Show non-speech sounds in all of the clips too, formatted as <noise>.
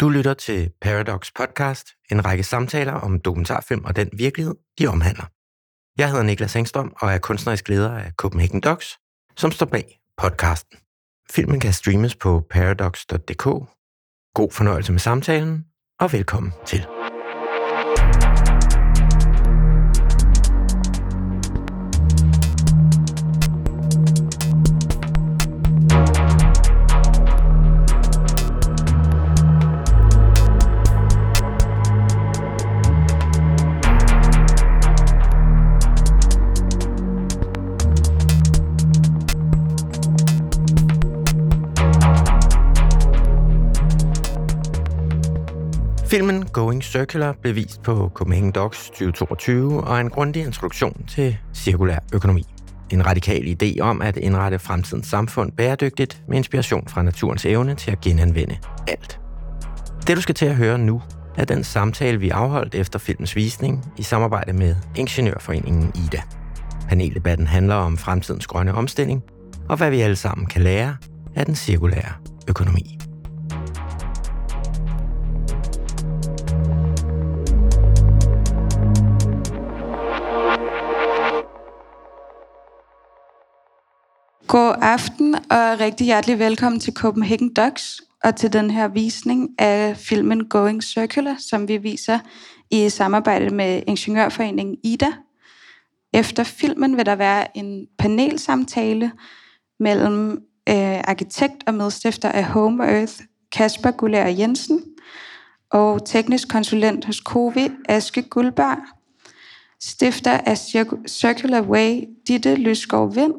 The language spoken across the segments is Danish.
Du lytter til Paradox Podcast, en række samtaler om dokumentarfilm og den virkelighed, de omhandler. Jeg hedder Niklas Engstrøm og er kunstnerisk leder af Copenhagen Docs, som står bag podcasten. Filmen kan streames på paradox.dk. God fornøjelse med samtalen, og velkommen til. Filmen Going Circular blev vist på Copenhagen Docs 2022 og er en grundig introduktion til cirkulær økonomi. En radikal idé om at indrette fremtidens samfund bæredygtigt med inspiration fra naturens evne til at genanvende alt. Det du skal til at høre nu, er den samtale, vi afholdt efter filmens visning i samarbejde med Ingeniørforeningen IDA. Paneldebatten handler om fremtidens grønne omstilling og hvad vi alle sammen kan lære af den cirkulære økonomi. God aften og rigtig hjertelig velkommen til Copenhagen Docs og til den her visning af filmen Going Circular, som vi viser i samarbejde med Ingeniørforeningen IDA. Efter filmen vil der være en panelsamtale mellem øh, arkitekt og medstifter af Home Earth, Kasper Gullær Jensen, og teknisk konsulent hos Covi, Aske Guldberg, stifter af Circular Way, Ditte Lysgaard Vind,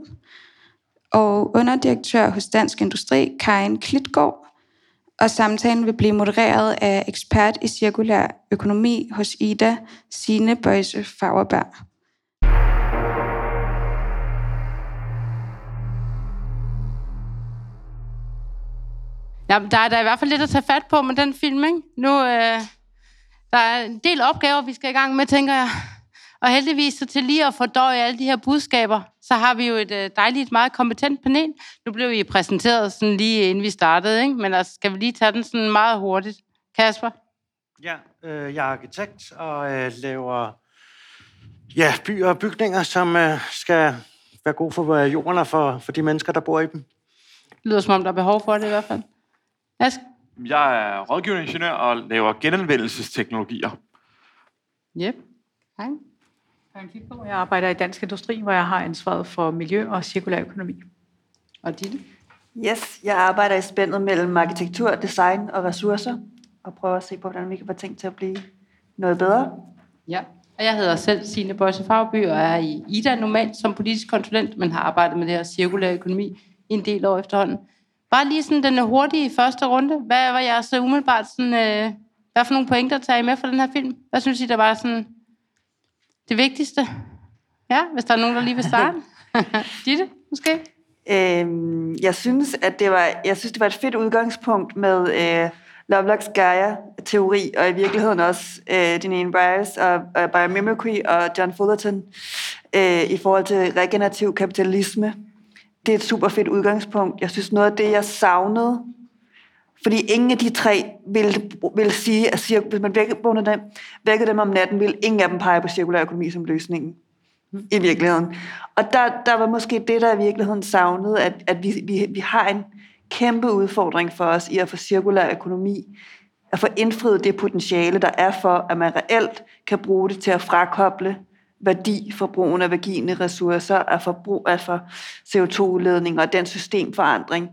og underdirektør hos Dansk Industri, Karin Klitgaard, og samtalen vil blive modereret af ekspert i cirkulær økonomi hos Ida, Sine Bøjse Fagerberg. Ja, der er der i hvert fald lidt at tage fat på med den film, ikke? Nu, øh, der er en del opgaver, vi skal i gang med, tænker jeg. Og heldigvis så til lige at fordøje alle de her budskaber, så har vi jo et øh, dejligt, meget kompetent panel. Nu blev vi præsenteret sådan lige inden vi startede, ikke? men altså, skal vi lige tage den sådan meget hurtigt. Kasper? Ja, øh, jeg er arkitekt og øh, laver ja, byer og bygninger, som øh, skal være gode for øh, jorden og for, for de mennesker, der bor i dem. Det lyder som om, der er behov for det i hvert fald. Ask? Jeg er rådgivende ingeniør og laver genanvendelsesteknologier. Yep. Hej. Jeg arbejder i Dansk Industri, hvor jeg har ansvaret for miljø og cirkulær økonomi. Og Ditte? Yes, jeg arbejder i spændet mellem arkitektur, design og ressourcer, og prøver at se på, hvordan vi kan få ting til at blive noget bedre. Ja, og jeg hedder selv Signe Bøjse Fagby, og er i IDA normalt som politisk konsulent, men har arbejdet med det her cirkulær økonomi i en del år efterhånden. Bare lige sådan den hurtige første runde. Hvad var jeres umiddelbart sådan, øh, hvad for nogle pointer tager I med for den her film? Hvad synes I, der var sådan det vigtigste? Ja, hvis der er nogen, der lige vil starte. <laughs> Ditte, måske? Øhm, jeg synes, at det var, jeg synes, det var et fedt udgangspunkt med øh, Lovelocks Gaia-teori, og i virkeligheden også øh, Dineen Bryce og, og biomimicry og John Fullerton øh, i forhold til regenerativ kapitalisme. Det er et super fedt udgangspunkt. Jeg synes, noget af det, jeg savnede fordi ingen af de tre vil, vil sige, at hvis man vækkede dem, vækkede dem om natten, vil ingen af dem pege på cirkulær økonomi som løsningen i virkeligheden. Og der, der var måske det, der i virkeligheden savnede, at, at vi, vi, vi har en kæmpe udfordring for os i at få cirkulær økonomi, at få indfriet det potentiale, der er for, at man reelt kan bruge det til at frakoble værdi for brugen af vagine ressourcer, af forbrug af for CO2-udledning og den systemforandring.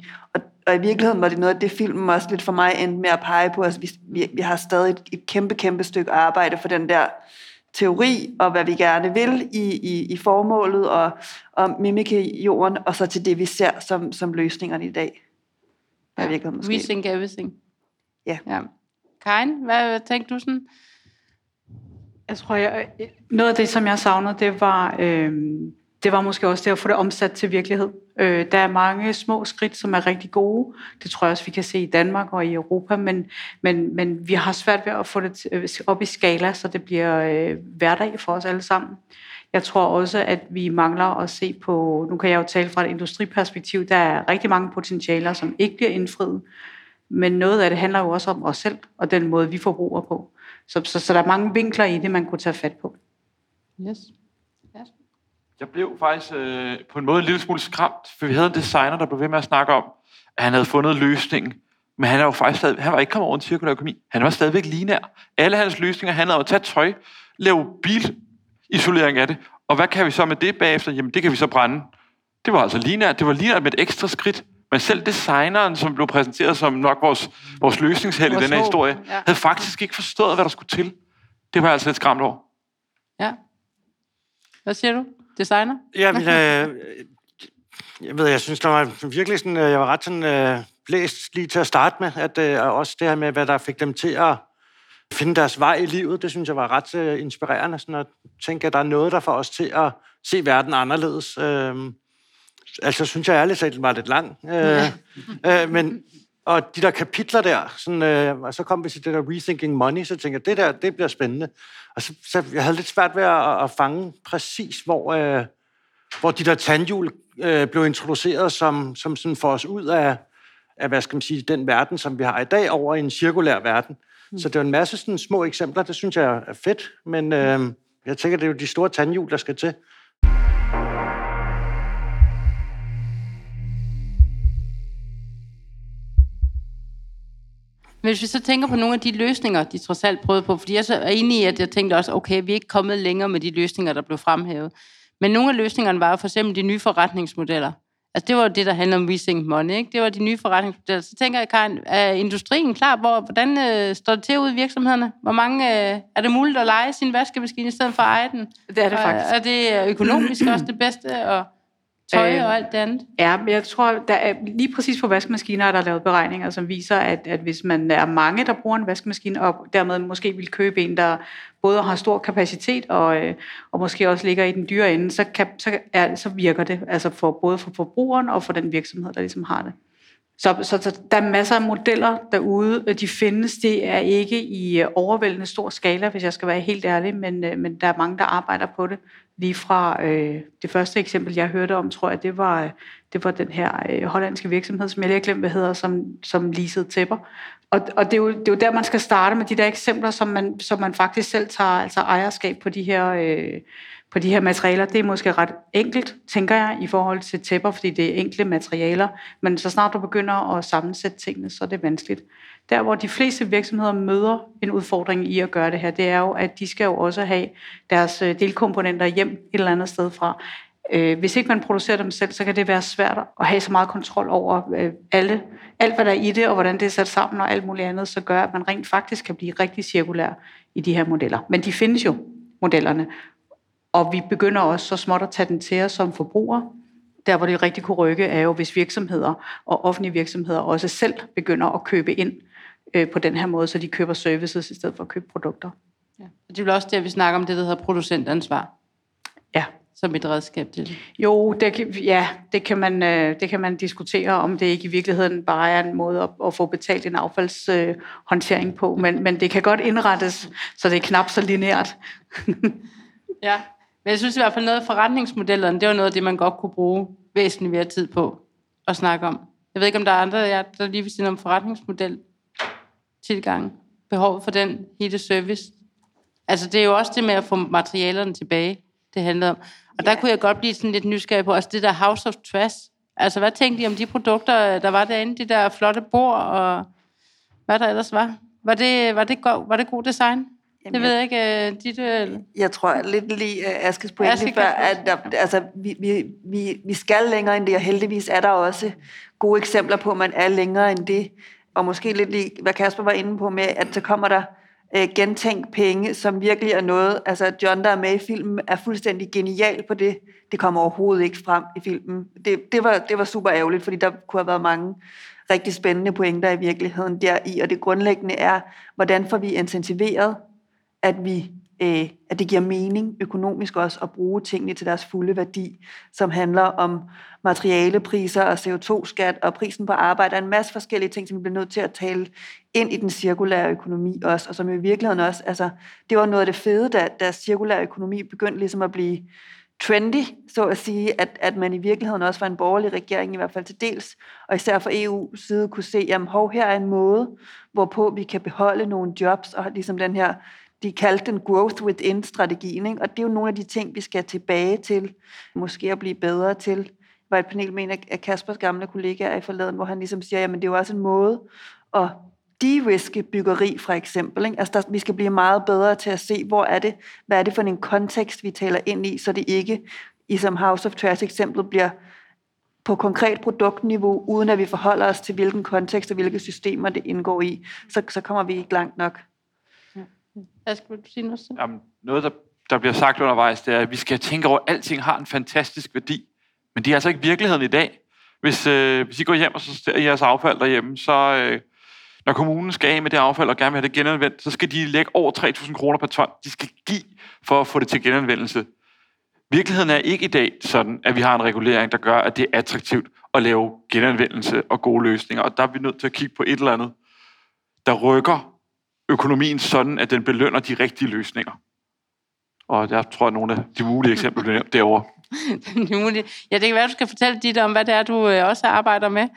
Og i virkeligheden var det noget af det, filmen også lidt for mig endte med at pege på. Altså, vi, vi, vi har stadig et, et kæmpe, kæmpe stykke arbejde for den der teori, og hvad vi gerne vil i, i, i formålet, og, og mimike jorden, og så til det, vi ser som, som løsningerne i dag. Ja, måske. We think everything. Ja. ja. Karin, hvad tænkte du sådan? Jeg tror, jeg, noget af det, som jeg savnede, det var, øh, det var måske også det at få det omsat til virkelighed. Øh, der er mange små skridt, som er rigtig gode. Det tror jeg også, vi kan se i Danmark og i Europa, men, men, men vi har svært ved at få det øh, op i skala, så det bliver øh, hverdag for os alle sammen. Jeg tror også, at vi mangler at se på, nu kan jeg jo tale fra et industriperspektiv, der er rigtig mange potentialer, som ikke bliver indfriet. Men noget af det handler jo også om os selv, og den måde, vi forbruger på. Så, så, så der er mange vinkler i det, man kunne tage fat på. Yes. Jeg blev faktisk øh, på en måde en lille smule skræmt, for vi havde en designer, der blev ved med at snakke om, at han havde fundet løsningen. Men han, er jo faktisk stadig, han var ikke kommet over en cirkulær økonomi. Han var stadigvæk lineær. Alle hans løsninger handlede om at tage tøj, lave bilisolering af det. Og hvad kan vi så med det bagefter? Jamen, det kan vi så brænde. Det var altså lineært. Det var lineært med et ekstra skridt. Men selv designeren, som blev præsenteret som nok vores, vores løsningsheld i den her historie, ja. havde faktisk ikke forstået, hvad der skulle til. Det var jeg altså lidt skræmt over. Ja. Hvad siger du? Designer? Ja, men, øh, jeg ved, jeg synes, der var virkelig sådan, øh, jeg var ret sådan øh, blæst lige til at starte med, at øh, og også det her med, hvad der fik dem til at finde deres vej i livet, det synes jeg var ret øh, inspirerende, sådan at tænke, at der er noget, der får os til at se verden anderledes. Øh, altså, synes jeg ærligt talt, den var lidt lang. Øh, øh, men, og de der kapitler der, sådan, øh, og så kom vi til det der Rethinking Money, så tænkte jeg, det der, det bliver spændende. Og så, så jeg havde lidt svært ved at, at fange præcis, hvor, øh, hvor de der tandhjul øh, blev introduceret som, som sådan for os ud af, af, hvad skal man sige, den verden, som vi har i dag, over i en cirkulær verden. Mm. Så det er en masse sådan små eksempler, det synes jeg er fedt, men øh, jeg tænker, det er jo de store tandhjul, der skal til. Men hvis vi så tænker på nogle af de løsninger, de trods alt prøvede på, fordi jeg så er enig i, at jeg tænkte også, okay, vi er ikke kommet længere med de løsninger, der blev fremhævet. Men nogle af løsningerne var jo for eksempel de nye forretningsmodeller. Altså det var jo det, der handler om Rethink Money, ikke? Det var de nye forretningsmodeller. Så tænker jeg, Karin, er industrien klar? Hvor, hvordan øh, står det til ude i virksomhederne? Hvor mange, øh, er det muligt at lege sin vaskemaskine i stedet for at eje den? Det er det Og faktisk. Er det økonomisk også det bedste? Og tøj og alt det andet? Ja, men jeg tror, der er, lige præcis på vaskemaskiner er der lavet beregninger, som viser, at, at hvis man er mange, der bruger en vaskemaskine, og dermed måske vil købe en, der både har stor kapacitet og, øh, og måske også ligger i den dyre ende, så, kan, så, er, så virker det altså for, både for forbrugeren og for den virksomhed, der ligesom har det. Så, så, så der er masser af modeller derude. De findes, det er ikke i øh, overvældende stor skala, hvis jeg skal være helt ærlig, men, øh, men der er mange, der arbejder på det. Lige fra øh, det første eksempel, jeg hørte om, tror jeg, det var, øh, det var den her øh, hollandske virksomhed, som jeg lige har glemt, hvad hedder, som, som leasede tæpper. Og, og det, er jo, det er jo der, man skal starte med de der eksempler, som man, som man faktisk selv tager altså ejerskab på de her... Øh, på de her materialer, det er måske ret enkelt, tænker jeg, i forhold til tæpper, fordi det er enkle materialer. Men så snart du begynder at sammensætte tingene, så er det vanskeligt. Der, hvor de fleste virksomheder møder en udfordring i at gøre det her, det er jo, at de skal jo også have deres øh, delkomponenter hjem et eller andet sted fra. Øh, hvis ikke man producerer dem selv, så kan det være svært at have så meget kontrol over øh, alle, alt, hvad der er i det, og hvordan det er sat sammen og alt muligt andet, så gør, at man rent faktisk kan blive rigtig cirkulær i de her modeller. Men de findes jo, modellerne. Og vi begynder også så småt at tage den til os som forbrugere. Der, hvor det rigtig kunne rykke, er jo, hvis virksomheder og offentlige virksomheder også selv begynder at købe ind øh, på den her måde, så de køber services i stedet for at købe produkter. Ja. Og det er vel også der, vi snakker om det, der hedder producentansvar, Ja, som et redskab til det. jo, det kan, ja, det kan, man, øh, det kan man diskutere, om det ikke i virkeligheden bare er en måde at, at få betalt en affaldshåndtering øh, på, men, men det kan godt indrettes, så det er knap så lineært. <laughs> Ja, men jeg synes i hvert fald noget af forretningsmodellerne, det var noget af det, man godt kunne bruge væsentligt mere tid på at snakke om. Jeg ved ikke, om der er andre, af jer, der lige vil sige noget om forretningsmodel tilgang. Behovet for den hele service. Altså, det er jo også det med at få materialerne tilbage, det handler om. Og der kunne jeg godt blive sådan lidt nysgerrig på, også det der House of Trash. Altså, hvad tænkte I om de produkter, der var derinde? De der flotte bord og hvad der ellers var? Var det, var det, go- var det god design? Jamen, det ved jeg ikke. Uh, dit, uh, Jeg tror lidt lige uh, Askes pointe Aske før, at der, altså, vi, vi, vi, vi skal længere end det, og heldigvis er der også gode eksempler på, at man er længere end det. Og måske lidt lige, hvad Kasper var inde på med, at så kommer der øh, gentænkt penge, som virkelig er noget. Altså John, der er med i filmen, er fuldstændig genial på det. Det kommer overhovedet ikke frem i filmen. Det, det, var, det var super ærgerligt, fordi der kunne have været mange rigtig spændende pointer i virkeligheden deri, og det grundlæggende er, hvordan får vi incentiveret at, vi, øh, at det giver mening økonomisk også at bruge tingene til deres fulde værdi, som handler om materialepriser og CO2-skat og prisen på arbejde. og er en masse forskellige ting, som vi bliver nødt til at tale ind i den cirkulære økonomi også, og som i virkeligheden også, altså, det var noget af det fede, da, da cirkulær økonomi begyndte ligesom at blive trendy, så at sige, at, at man i virkeligheden også var en borgerlig regering, i hvert fald til dels, og især fra EU's side kunne se, jamen hov, her er en måde, hvorpå vi kan beholde nogle jobs, og ligesom den her, de kaldte den growth within-strategien, ikke? og det er jo nogle af de ting, vi skal tilbage til, måske at blive bedre til. var et panel med en af Kaspers gamle kollegaer i forleden, hvor han ligesom siger, jamen det er jo også en måde at de-riske byggeri, for eksempel. Ikke? Altså, der, vi skal blive meget bedre til at se, hvor er det, hvad er det for en kontekst, vi taler ind i, så det ikke, i som House of Trash eksempel, bliver på konkret produktniveau, uden at vi forholder os til, hvilken kontekst og hvilke systemer det indgår i, så, så kommer vi ikke langt nok. Ja. skal du sige noget? Jamen, noget, der, der bliver sagt undervejs, det er, at vi skal tænke over, at alting har en fantastisk værdi. Men det er altså ikke virkeligheden i dag. Hvis, øh, hvis I går hjem og så jeres affald derhjemme, så, øh, når kommunen skal af med det affald og gerne vil have det genanvendt, så skal de lægge over 3.000 kroner per ton. De skal give for at få det til genanvendelse. Virkeligheden er ikke i dag sådan, at vi har en regulering, der gør, at det er attraktivt at lave genanvendelse og gode løsninger. Og der er vi nødt til at kigge på et eller andet, der rykker økonomien sådan, at den belønner de rigtige løsninger. Og jeg tror, at nogle af de mulige eksempler bliver nævnt derovre. <laughs> ja, det kan være, at du skal fortælle dit om, hvad det er, du øh, også arbejder med.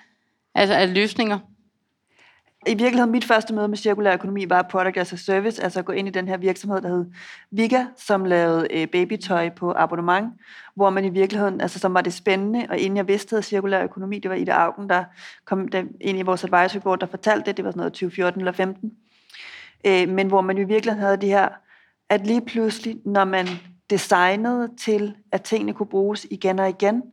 Altså af løsninger. I virkeligheden, mit første møde med cirkulær økonomi var Product as a Service, altså at gå ind i den her virksomhed, der hed Viga, som lavede øh, babytøj på abonnement, hvor man i virkeligheden, altså som var det spændende, og inden jeg vidste, at cirkulær økonomi, det var Ida Augen, der kom ind i vores advisory board, der fortalte det, det var sådan noget 2014 eller 15, øh, men hvor man i virkeligheden havde de her, at lige pludselig, når man designede til, at tingene kunne bruges igen og igen,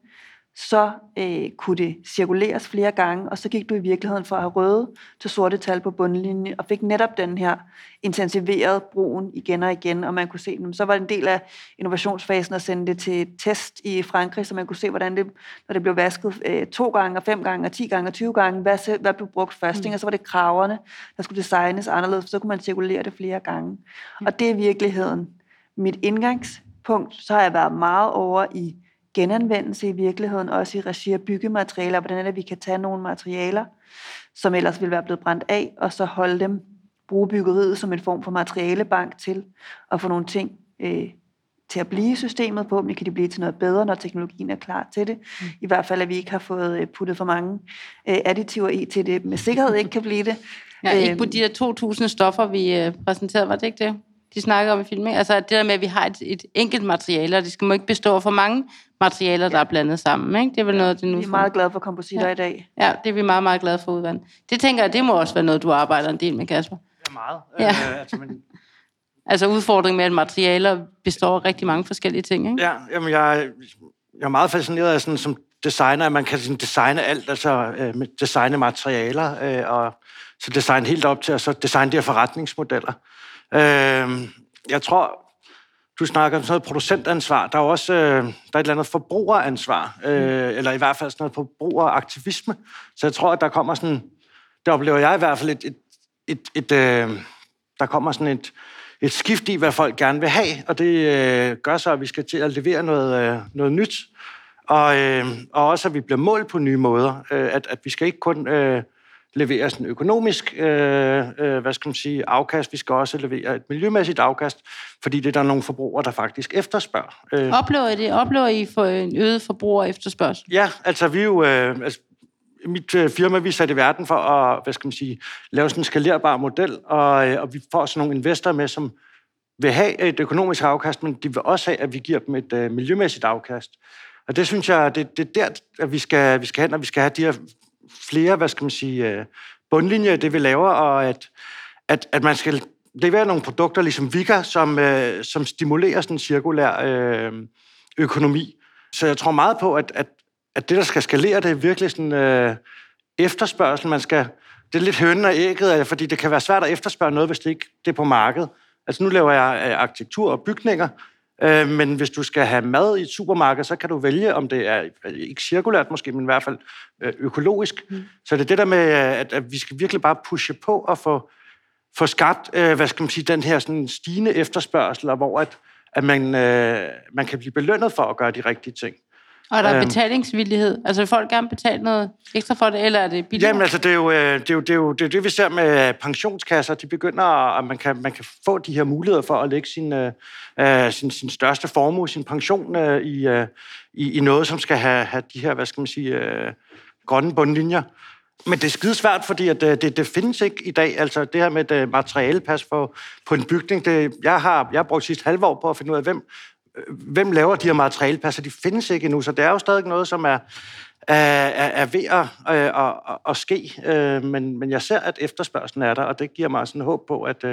så øh, kunne det cirkuleres flere gange, og så gik du i virkeligheden fra at have røde til sorte tal på bundlinjen, og fik netop den her intensiveret brugen igen og igen, og man kunne se dem. Så var det en del af innovationsfasen at sende det til test i Frankrig, så man kunne se, hvordan det, når det blev vasket øh, to gange, og fem gange, og ti gange, og 20 gange, hvad, hvad blev brugt først, mm. og så var det kraverne, der skulle designes anderledes, for så kunne man cirkulere det flere gange. Mm. Og det er i virkeligheden mit indgangspunkt. Så har jeg været meget over i genanvendelse i virkeligheden, også i regi af byggematerialer, hvordan er det, vi kan tage nogle materialer, som ellers ville være blevet brændt af, og så holde dem, bruge byggeriet som en form for materialebank til at få nogle ting øh, til at blive systemet på, men kan de blive til noget bedre, når teknologien er klar til det. Mm. I hvert fald, at vi ikke har fået øh, puttet for mange øh, additiver i til det, med sikkerhed ikke kan blive det. Ja, ikke på øhm. de der 2.000 stoffer, vi øh, præsenterede, var det ikke det? de snakker om i filmen. Altså det der med, at vi har et, et enkelt materiale, og det skal må ikke bestå af for mange materialer, der er blandet sammen. Ikke? Det er vel noget, det nu... Vi er meget glade for kompositter ja. i dag. Ja, det er vi meget, meget glade for udvandet. Det tænker jeg, det må også være noget, du arbejder en del med, Kasper. Ja, meget. Ja. Øh, altså, men... <laughs> altså udfordringen med, at materialer består af rigtig mange forskellige ting. Ikke? Ja, jamen jeg, jeg er meget fascineret af sådan, som designer, at man kan sådan designe alt, altså øh, designe materialer, øh, og så designe helt op til, at så designe de her forretningsmodeller. Øh, jeg tror, du snakker om sådan noget producentansvar. Der er også øh, der er et eller andet forbrugeransvar, øh, mm. eller i hvert fald sådan noget forbrugeraktivisme. Så jeg tror, at der kommer sådan, det oplever jeg i hvert fald, et, et, et, et øh, der kommer sådan et, et skift i, hvad folk gerne vil have, og det øh, gør så, at vi skal til at levere noget, øh, noget nyt, og, øh, og også, at vi bliver målt på nye måder. Øh, at, at vi skal ikke kun... Øh, levere sådan økonomisk øh, øh, hvad skal man sige, afkast. Vi skal også levere et miljømæssigt afkast, fordi det er der nogle forbrugere, der faktisk efterspørger. Øh. Oplever I det? Oplever I for en øget forbruger efterspørgsel? Ja, altså vi jo... Øh, altså, mit øh, firma, vi er sat i verden for at hvad skal man sige, lave sådan en skalerbar model, og, øh, og vi får sådan nogle investorer med, som vil have et økonomisk afkast, men de vil også have, at vi giver dem et øh, miljømæssigt afkast. Og det synes jeg, det, det er der, at vi skal, vi skal hen, og vi skal have de her flere, hvad skal man sige, øh, bundlinjer i det, vi laver, og at, at, at man skal levere nogle produkter, ligesom Vika, som, øh, som stimulerer sådan en cirkulær øh, økonomi. Så jeg tror meget på, at, at, at det, der skal skalere, det er virkelig sådan øh, efterspørgsel. Man skal, det er lidt hønnen og ægget, øh, fordi det kan være svært at efterspørge noget, hvis det ikke det er på markedet. Altså nu laver jeg øh, arkitektur og bygninger, Øh, men hvis du skal have mad i et supermarked, så kan du vælge, om det er ikke cirkulært måske, men i hvert fald øh, økologisk. Mm. Så det er det der med, at, at vi skal virkelig bare pushe på og få, få skabt, øh, hvad skal man sige, den her sådan stigende efterspørgsel, hvor at, at man, øh, man kan blive belønnet for at gøre de rigtige ting. Og der er Øhm. betalingsvillighed. Altså vil folk gerne betale noget ekstra for det, eller er det billigere? Jamen altså, det er jo øh, det, er jo, det, er jo, det, er det vi ser med pensionskasser. De begynder, at man kan, man kan få de her muligheder for at lægge sin, øh, øh, sin, sin største formue, sin pension, øh, i, øh, i, i noget, som skal have, have de her, hvad skal man sige, øh, grønne bundlinjer. Men det er skide svært, fordi at, øh, det, det findes ikke i dag. Altså det her med et øh, materialepas på, på en bygning, det, jeg, har, jeg har brugt sidste halve år på at finde ud af, hvem, øh, Øh, hvem laver de her materialepasser. De findes ikke endnu, så det er jo stadig noget, som er, er, er, ved at, øh, at, at, at ske. Øh, men, men jeg ser, at efterspørgselen er der, og det giver mig sådan håb på, at,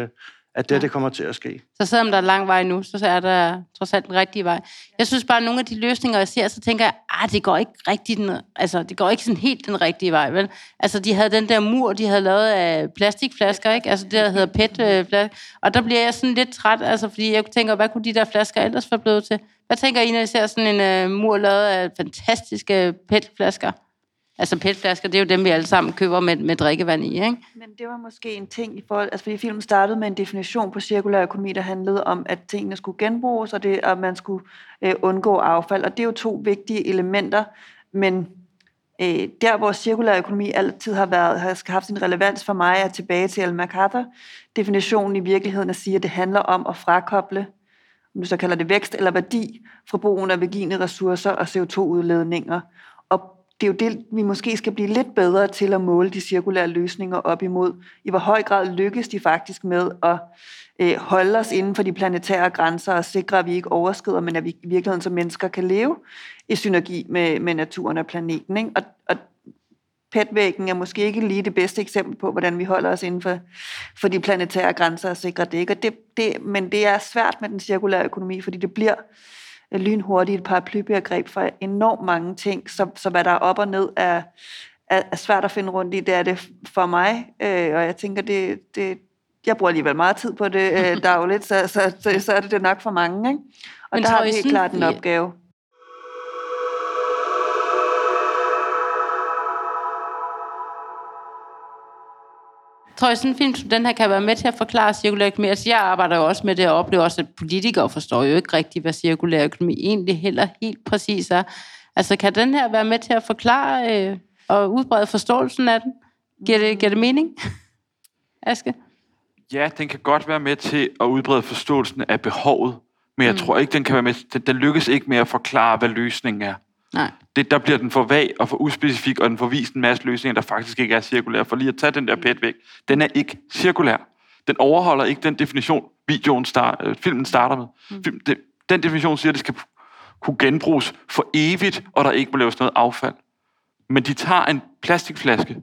at det, Ja. det kommer til at ske. Så selvom der er lang vej nu, så er der trods alt den rigtige vej. Jeg synes bare, at nogle af de løsninger, jeg ser, så tænker jeg, at det går ikke rigtig den, altså, det går ikke sådan helt den rigtige vej, vel? Altså, de havde den der mur, de havde lavet af plastikflasker, ikke? Altså, det der hedder PET-flasker. Og der bliver jeg sådan lidt træt, altså, fordi jeg tænker, hvad kunne de der flasker ellers være blevet til? Hvad tænker I, når I ser sådan en uh, mur lavet af fantastiske PET-flasker? Altså, PET-flasker, det er jo dem, vi alle sammen køber med, med drikkevand i, ikke? Men det var måske en ting i forhold... Altså, fordi filmen startede med en definition på cirkulær økonomi, der handlede om, at tingene skulle genbruges, og det, at man skulle øh, undgå affald. Og det er jo to vigtige elementer, men øh, der, hvor cirkulær økonomi altid har, været, har haft sin relevans for mig, er tilbage til Al MacArthur. Definitionen i virkeligheden at sige, at det handler om at frakoble, om du så kalder det vækst eller værdi, fra brugen af virgine ressourcer og CO2-udledninger. Det er jo det, vi måske skal blive lidt bedre til at måle de cirkulære løsninger op imod. I hvor høj grad lykkes de faktisk med at øh, holde os inden for de planetære grænser og sikre, at vi ikke overskrider, men at vi i virkeligheden som mennesker kan leve i synergi med, med naturen og planeten. Ikke? Og, og petvæggen er måske ikke lige det bedste eksempel på, hvordan vi holder os inden for, for de planetære grænser og sikrer det. Ikke? Og det, det. Men det er svært med den cirkulære økonomi, fordi det bliver lynhurtigt et paraplybegreb for enormt mange ting, så, så hvad der er op og ned er, er, er svært at finde rundt i. Det er det for mig, øh, og jeg tænker, det, det, jeg bruger alligevel meget tid på det øh, <laughs> dagligt, så, så, så, så er det det nok for mange. Ikke? Og Men der har vi helt klart en opgave. Tror jeg, sådan en film som den her kan være med til at forklare cirkulær økonomi? Altså, jeg arbejder jo også med det, og oplever også, at politikere forstår jo ikke rigtigt, hvad cirkulær økonomi egentlig heller helt præcis er. Altså, kan den her være med til at forklare øh, og udbrede forståelsen af den? Giver det, giver det mening? <laughs> Aske? Ja, den kan godt være med til at udbrede forståelsen af behovet, men jeg mm. tror ikke, den kan være med, den, den lykkes ikke med at forklare, hvad løsningen er. Nej. Det, der bliver den for vag og for uspecifik, og den får vist en masse løsninger, der faktisk ikke er cirkulære. For lige at tage den der pæt væk, den er ikke cirkulær. Den overholder ikke den definition, videoen start, øh, filmen starter med. Mm. Film, det, den definition siger, at det skal kunne genbruges for evigt, og der ikke må laves noget affald. Men de tager en plastikflaske.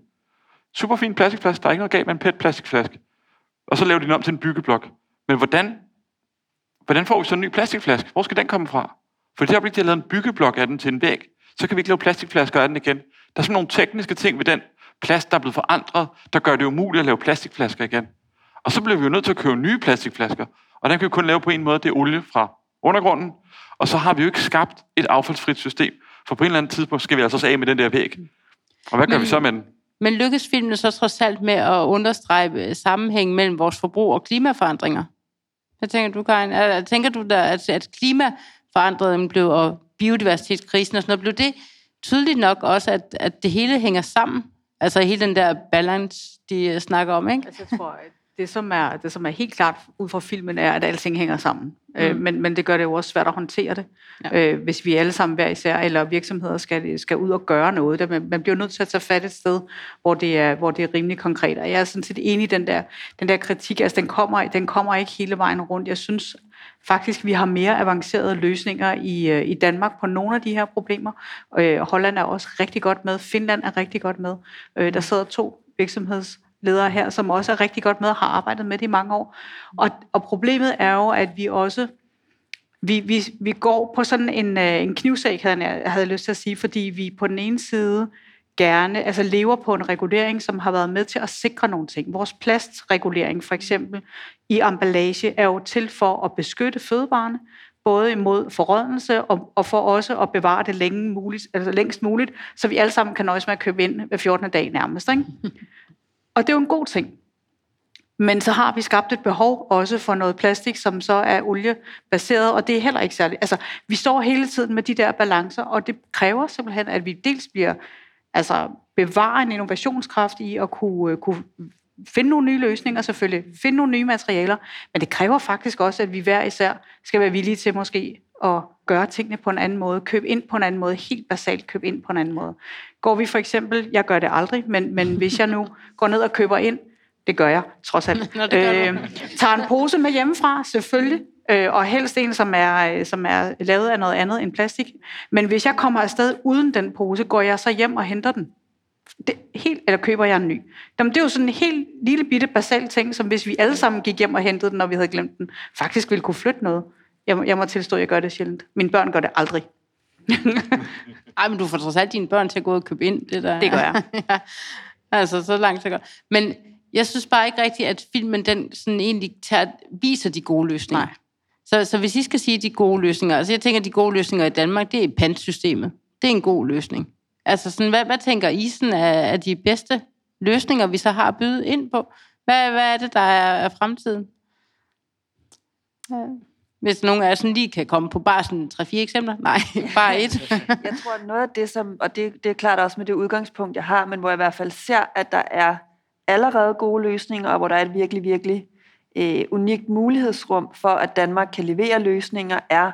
Super fin plastikflaske, der er ikke noget galt med en pæt plastikflaske. Og så laver de den om til en byggeblok. Men hvordan, hvordan får vi så en ny plastikflaske? Hvor skal den komme fra? For det øjeblik, de har lavet en byggeblok af den til en væg, så kan vi ikke lave plastikflasker af den igen. Der er sådan nogle tekniske ting ved den plast, der er blevet forandret, der gør det umuligt at lave plastikflasker igen. Og så bliver vi jo nødt til at købe nye plastikflasker. Og den kan vi kun lave på en måde, det er olie fra undergrunden. Og så har vi jo ikke skabt et affaldsfrit system. For på en eller anden tidspunkt skal vi altså også af med den der væg. Og hvad gør Men- vi så med den? Men lykkes filmen så trods alt med at understrege øh, sammenhængen mellem vores forbrug og klimaforandringer? Hvad tænker du, Karin? Er- Tænker du, der, at, at klimaforandringen blev, og biodiversitetskrisen og sådan noget, blev det tydeligt nok også, at, at det hele hænger sammen? Altså hele den der balance, de øh, snakker om, ikke? Altså, jeg tror, at det som, er, det, som er helt klart ud fra filmen, er, at alting hænger sammen. Mm. Øh, men, men det gør det jo også svært at håndtere det, ja. øh, hvis vi alle sammen hver især, eller virksomheder skal, skal ud og gøre noget. Der, man, man bliver nødt til at tage fat et sted, hvor det er, hvor det er rimelig konkret. Og jeg er sådan set enig i den der, den der kritik. Altså, den kommer, den kommer ikke hele vejen rundt. Jeg synes faktisk, vi har mere avancerede løsninger i, øh, i Danmark på nogle af de her problemer. Øh, Holland er også rigtig godt med. Finland er rigtig godt med. Øh, der sidder to virksomhedsledere her, som også er rigtig godt med og har arbejdet med det i mange år. Og, og problemet er jo, at vi også vi, vi, vi går på sådan en, øh, en knivsæk, havde jeg havde lyst til at sige, fordi vi på den ene side gerne, altså lever på en regulering, som har været med til at sikre nogle ting. Vores plastregulering for eksempel i emballage er jo til for at beskytte fødevarene, både imod forrådnelse og, og for også at bevare det længe muligt, altså længst muligt, så vi alle sammen kan nøjes med at købe ind hver 14. dag nærmest. Ikke? <laughs> Og det er jo en god ting. Men så har vi skabt et behov også for noget plastik, som så er oliebaseret, og det er heller ikke særligt. Altså, vi står hele tiden med de der balancer, og det kræver simpelthen, at vi dels bliver altså bevare en innovationskraft i at kunne, kunne finde nogle nye løsninger selvfølgelig, finde nogle nye materialer, men det kræver faktisk også, at vi hver især skal være villige til måske at gøre tingene på en anden måde, købe ind på en anden måde, helt basalt købe ind på en anden måde. Går vi for eksempel, jeg gør det aldrig, men, men hvis jeg nu går ned og køber ind, det gør jeg trods alt, <laughs> Nå, det gør øh, tager en pose med hjemmefra, selvfølgelig, øh, og helst en, som er, som er lavet af noget andet end plastik. Men hvis jeg kommer afsted uden den pose, går jeg så hjem og henter den det, helt, eller køber jeg en ny? Jamen, det er jo sådan en helt lille bitte basal ting, som hvis vi alle sammen gik hjem og hentede den, når vi havde glemt den, faktisk ville kunne flytte noget. Jeg, må- jeg må tilstå, at jeg gør det sjældent. Mine børn gør det aldrig. <laughs> Ej, men du får trods alt dine børn til at gå og købe ind. Det, der, Det gør jeg. <laughs> ja, altså, så langt så godt. Men jeg synes bare ikke rigtigt, at filmen den sådan egentlig tager, viser de gode løsninger. Nej. Så, så hvis I skal sige de gode løsninger, altså jeg tænker, at de gode løsninger i Danmark, det er pantsystemet. Det er en god løsning. Altså sådan, hvad, hvad tænker I sådan er, er de bedste løsninger, vi så har at byde ind på? Hvad, hvad er det, der er, er fremtiden? Ja. Hvis nogen af jer sådan lige kan komme på bare sådan 3-4 eksempler. Nej, <laughs> bare et. Jeg tror, at noget af det, som, og det, det er klart også med det udgangspunkt, jeg har, men hvor jeg i hvert fald ser, at der er allerede gode løsninger, og hvor der er et virkelig, virkelig øh, unikt mulighedsrum for, at Danmark kan levere løsninger, er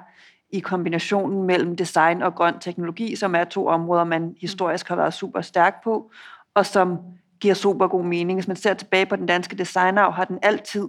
i kombinationen mellem design og grøn teknologi, som er to områder, man historisk har været super stærk på, og som giver super god mening. Hvis man ser tilbage på den danske designarv, har den altid,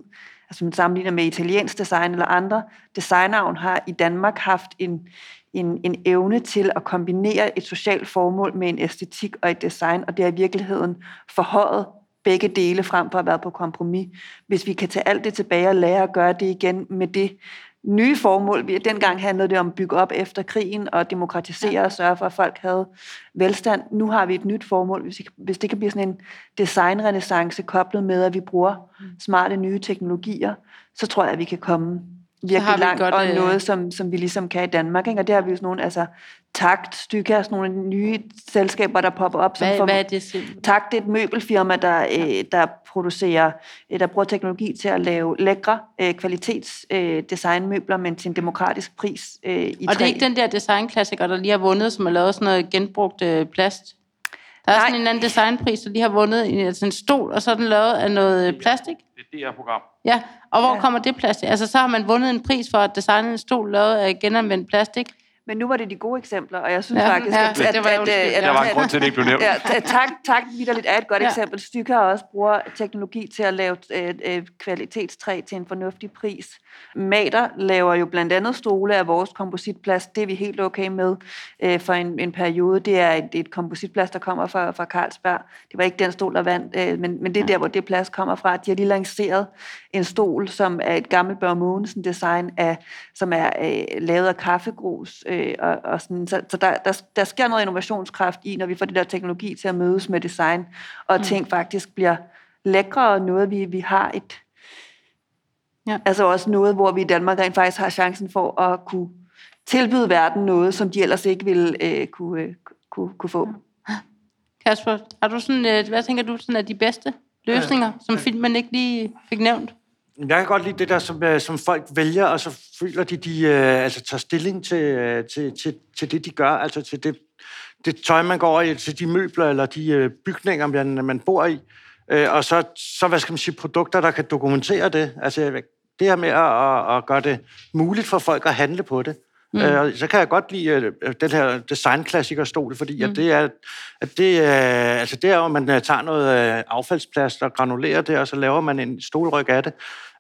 altså man sammenligner med italiensk design eller andre, designarven har i Danmark haft en, en, en evne til at kombinere et socialt formål med en æstetik og et design, og det er i virkeligheden forhøjet begge dele frem for at være på kompromis. Hvis vi kan tage alt det tilbage og lære at gøre det igen med det nye formål. Vi- Dengang handlede det om at bygge op efter krigen og demokratisere ja. og sørge for, at folk havde velstand. Nu har vi et nyt formål. Hvis, vi- hvis det kan blive sådan en designrenaissance koblet med, at vi bruger smarte nye teknologier, så tror jeg, at vi kan komme virkelig vi langt, godt, og øh, noget, som, som vi ligesom kan i Danmark. Ikke? Og det har vi jo sådan nogle, altså Takt, Stykker, sådan nogle nye selskaber, der popper op. Som Hvad, får- hvad er det simpelthen? Takt det er et møbelfirma, der, øh, der producerer, øh, der bruger teknologi til at lave lækre øh, kvalitets øh, designmøbler, men til en demokratisk pris øh, i Og det træ. er ikke den der designklassiker, der lige har vundet, som har lavet sådan noget genbrugt øh, plast? Der er Nej. sådan en anden designpris, der lige har vundet en, altså en stol, og så er den lavet af noget plastik. Det er det her program. Ja, og hvor ja. kommer det plastik? Altså, så har man vundet en pris for at designe en stol lavet af genanvendt plastik. Men nu var det de gode eksempler, og jeg synes Ja, faktisk, ja, at, det at, var at, at, at, Der var en grund til, at det ikke blev nævnt. Ja, ta- tak, tak vidderligt er et godt Ja. eksempel. Stykker også bruger teknologi til at lave øh, øh, kvalitetstræ til en fornuftig pris. Mater laver jo blandt andet stole af vores kompositplast. Det er vi helt okay med øh, for en, en periode. Det er et, et kompositplast, der kommer fra, fra Carlsberg. Det var ikke den stol, der vandt, øh, men, men det er der, hvor det plast kommer fra. De har lige lanceret en stol, som er et gammelt Børge Mogensen design, af, som er øh, lavet af kaffegrus. Øh, og, og sådan, så så der, der, der sker noget innovationskraft i, når vi får det der teknologi til at mødes med design, og mm. ting faktisk bliver lækre, og noget, vi, vi har et... Ja. Altså også noget, hvor vi i Danmark rent faktisk har chancen for at kunne tilbyde verden noget, som de ellers ikke ville øh, kunne, øh, kunne, kunne få. Kasper, har du sådan, øh, hvad tænker du sådan er de bedste løsninger, som filmen ikke lige fik nævnt? Jeg kan godt lide det der, som, øh, som folk vælger, og så føler de, de øh, altså, tager stilling til, øh, til, til, til det, de gør, altså til det, det tøj, man går i, til de møbler eller de øh, bygninger, man, man bor i. Øh, og så, så, hvad skal man sige, produkter, der kan dokumentere det. Altså det her med at, at, at gøre det muligt for folk at handle på det. Mm. Øh, så kan jeg godt lide øh, den her designklassikerstol, fordi mm. at det er, at det, er, altså det er at man øh, tager noget øh, affaldsplast og granulerer det, og så laver man en stolryg af det.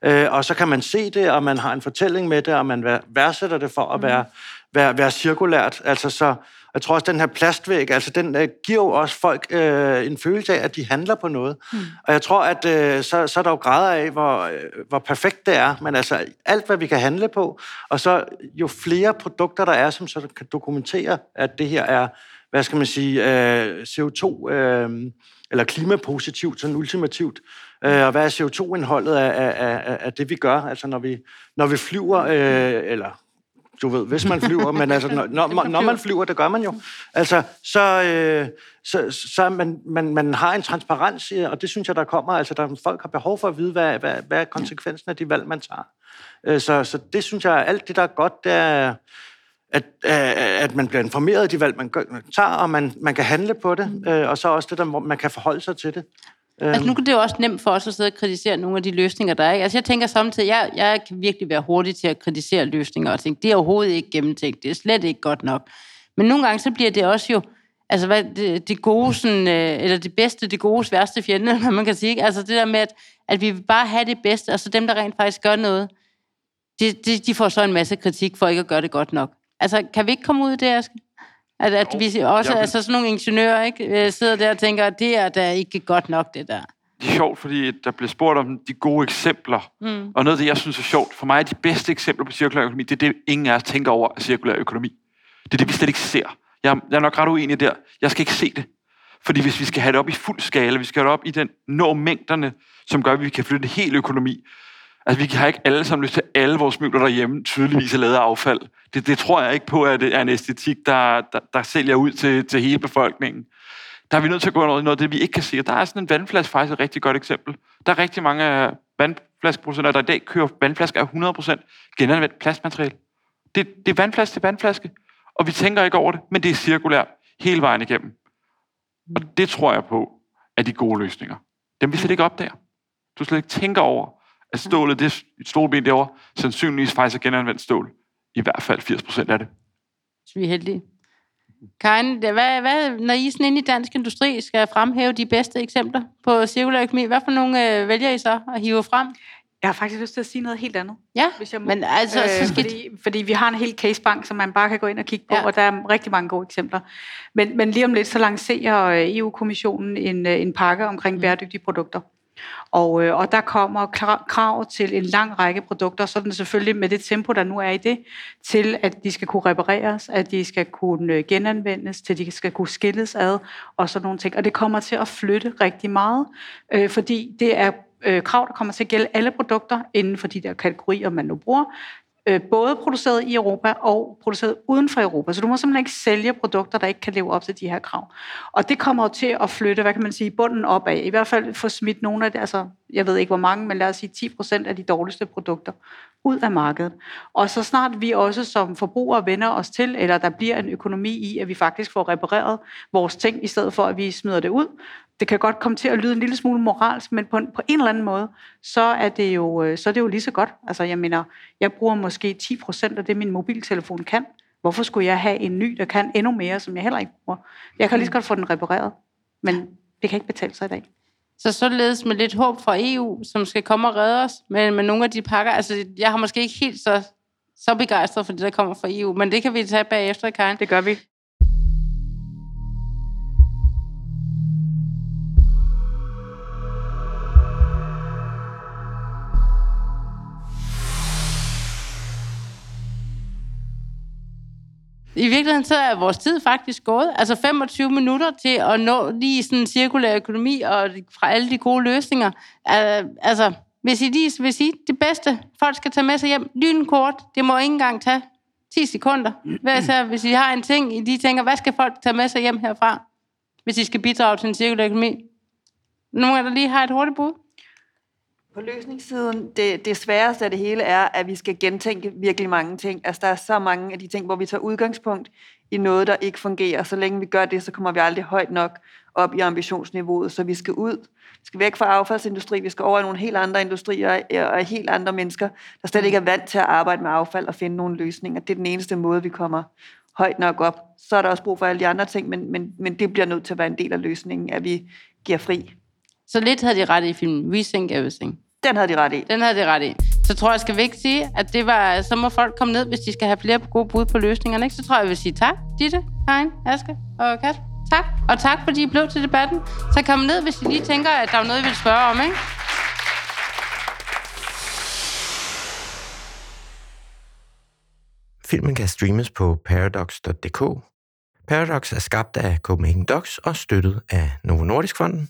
Øh, og så kan man se det, og man har en fortælling med det, og man vær- værdsætter det for at være, være, være cirkulært. Altså så, jeg tror også, den her plastvæg, altså den øh, giver jo også folk øh, en følelse af, at de handler på noget. Mm. Og jeg tror, at øh, så, så er der jo grader af, hvor, øh, hvor perfekt det er. Men altså alt, hvad vi kan handle på, og så jo flere produkter, der er, som så kan dokumentere, at det her er, hvad skal man sige, øh, CO2, øh, eller klimapositivt, sådan ultimativt. Øh, og hvad er CO2-indholdet af, af, af, af det, vi gør? Altså når vi, når vi flyver, øh, eller du ved, hvis man flyver, <laughs> men altså, når, når, når man flyver, det gør man jo, altså, så, øh, så, så man, man, man har en transparens, og det synes jeg, der kommer, altså, der, folk har behov for at vide, hvad, hvad, hvad er konsekvensen af de valg, man tager. Øh, så, så det synes jeg, alt det, der er godt, det er, at, at man bliver informeret af de valg, man tager, og man, man kan handle på det, øh, og så også det, der man kan forholde sig til det. Altså nu er det jo også nemt for os at sidde og kritisere nogle af de løsninger, der er. Altså jeg tænker samtidig, jeg, jeg kan virkelig være hurtig til at kritisere løsninger og tænke, det er overhovedet ikke gennemtænkt, det er slet ikke godt nok. Men nogle gange så bliver det også jo, altså hvad, det, det gode, sådan, øh, eller det bedste, det gode værste fjende, <laughs> hvad man kan sige. Ikke? Altså det der med, at, at vi vil bare have det bedste, og så dem, der rent faktisk gør noget, de, de, de får så en masse kritik for ikke at gøre det godt nok. Altså kan vi ikke komme ud af det, Aske? At, at vi også, vil... altså sådan nogle ingeniører, ikke, øh, sidder der og tænker, at det er da ikke godt nok, det der. Det er sjovt, fordi der bliver spurgt om de gode eksempler. Mm. Og noget af det, jeg synes er sjovt, for mig er de bedste eksempler på cirkulær økonomi, det er det, ingen af os tænker over af cirkulær økonomi. Det er det, vi slet ikke ser. Jeg, jeg er nok ret uenig der. Jeg skal ikke se det. Fordi hvis vi skal have det op i fuld skala, vi skal have det op i den nå mængderne, som gør, at vi kan flytte en hel økonomi, Altså, vi har ikke alle sammen lyst til alle vores møbler derhjemme tydeligvis er lavet af affald. Det, det tror jeg ikke på, at det er en æstetik, der, der, der sælger ud til, til hele befolkningen. Der er vi nødt til at gå noget, noget af det, vi ikke kan se. Og der er sådan en vandflaske faktisk et rigtig godt eksempel. Der er rigtig mange vandflaskeproducenter, der i dag kører vandflasker af 100% genanvendt plastmateriale. Det, det er vandflaske til vandflaske, og vi tænker ikke over det, men det er cirkulært hele vejen igennem. Og det tror jeg på er de gode løsninger. Dem vi slet ikke opdager. Du slet ikke tænker over, at stålet, det stålben derovre, sandsynligvis faktisk er genanvendt stål. I hvert fald 80 procent af det. Så vi er heldige. Karin, hvad, hvad, når I sådan inde i dansk industri skal fremhæve de bedste eksempler på cirkulær økonomi, hvad for nogle øh, vælger I så at hive frem? Jeg har faktisk lyst til at sige noget helt andet. Ja, hvis jeg må. men altså... Øh, så fordi, fordi vi har en hel casebank, som man bare kan gå ind og kigge på, ja. og der er rigtig mange gode eksempler. Men, men lige om lidt, så lancerer øh, EU-kommissionen en, øh, en pakke omkring mm. bæredygtige produkter. Og, øh, og der kommer krav til en lang række produkter, sådan selvfølgelig med det tempo, der nu er i det, til at de skal kunne repareres, at de skal kunne øh, genanvendes, til de skal kunne skilles ad, og sådan nogle ting. Og det kommer til at flytte rigtig meget, øh, fordi det er øh, krav, der kommer til at gælde alle produkter inden for de der kategorier, man nu bruger, øh, både produceret i Europa og produceret uden for Europa. Så du må simpelthen ikke sælge produkter, der ikke kan leve op til de her krav. Og det kommer jo til at flytte, hvad kan man sige, bunden op af. I hvert fald få smidt nogle af det, altså jeg ved ikke hvor mange, men lad os sige 10 procent af de dårligste produkter ud af markedet. Og så snart vi også som forbrugere vender os til, eller der bliver en økonomi i, at vi faktisk får repareret vores ting, i stedet for at vi smider det ud, det kan godt komme til at lyde en lille smule moralsk, men på en, på en eller anden måde, så er, det jo, øh, så er det jo lige så godt. Altså, jeg mener, jeg bruger måske 10 procent af det, min mobiltelefon kan. Hvorfor skulle jeg have en ny, der kan endnu mere, som jeg heller ikke bruger? Jeg kan lige så godt få den repareret, men det kan ikke betale sig i dag. Så således med lidt håb fra EU, som skal komme og redde os med, med nogle af de pakker. Altså, jeg har måske ikke helt så, så begejstret for det, der kommer fra EU, men det kan vi tage bagefter, Karin. Det gør vi. I virkeligheden så er vores tid faktisk gået. Altså 25 minutter til at nå lige sådan en cirkulær økonomi og fra alle de gode løsninger. Altså, hvis I lige vil sige, det bedste, folk skal tage med sig hjem, lynkort, det må ikke engang tage 10 sekunder. Hvad så, hvis I har en ting, I lige tænker, hvad skal folk tage med sig hjem herfra, hvis I skal bidrage til en cirkulær økonomi? Nogle af der lige har et hurtigt bud? På løsningssiden, det, det sværeste af det hele er, at vi skal gentænke virkelig mange ting. Altså, der er så mange af de ting, hvor vi tager udgangspunkt i noget, der ikke fungerer. Så længe vi gør det, så kommer vi aldrig højt nok op i ambitionsniveauet. Så vi skal ud, vi skal væk fra affaldsindustri, vi skal over i nogle helt andre industrier og helt andre mennesker, der slet ikke er vant til at arbejde med affald og finde nogle løsninger. Det er den eneste måde, vi kommer højt nok op. Så er der også brug for alle de andre ting, men, men, men det bliver nødt til at være en del af løsningen, at vi giver fri. Så lidt havde de ret i filmen. Rethink Everything. Den havde de ret i. Den havde de ret i. Så tror jeg, skal vi ikke sige, at det var, så må folk komme ned, hvis de skal have flere gode bud på løsningerne. Ikke? Så tror jeg, jeg vil sige tak, Ditte, Karin, Aske og Kat. Tak. Og tak, fordi I blev til debatten. Så kom ned, hvis I lige tænker, at der er noget, I vil spørge om. Ikke? Filmen kan streames på paradox.dk. Paradox er skabt af Copenhagen Docs og støttet af Novo Nordisk Fonden.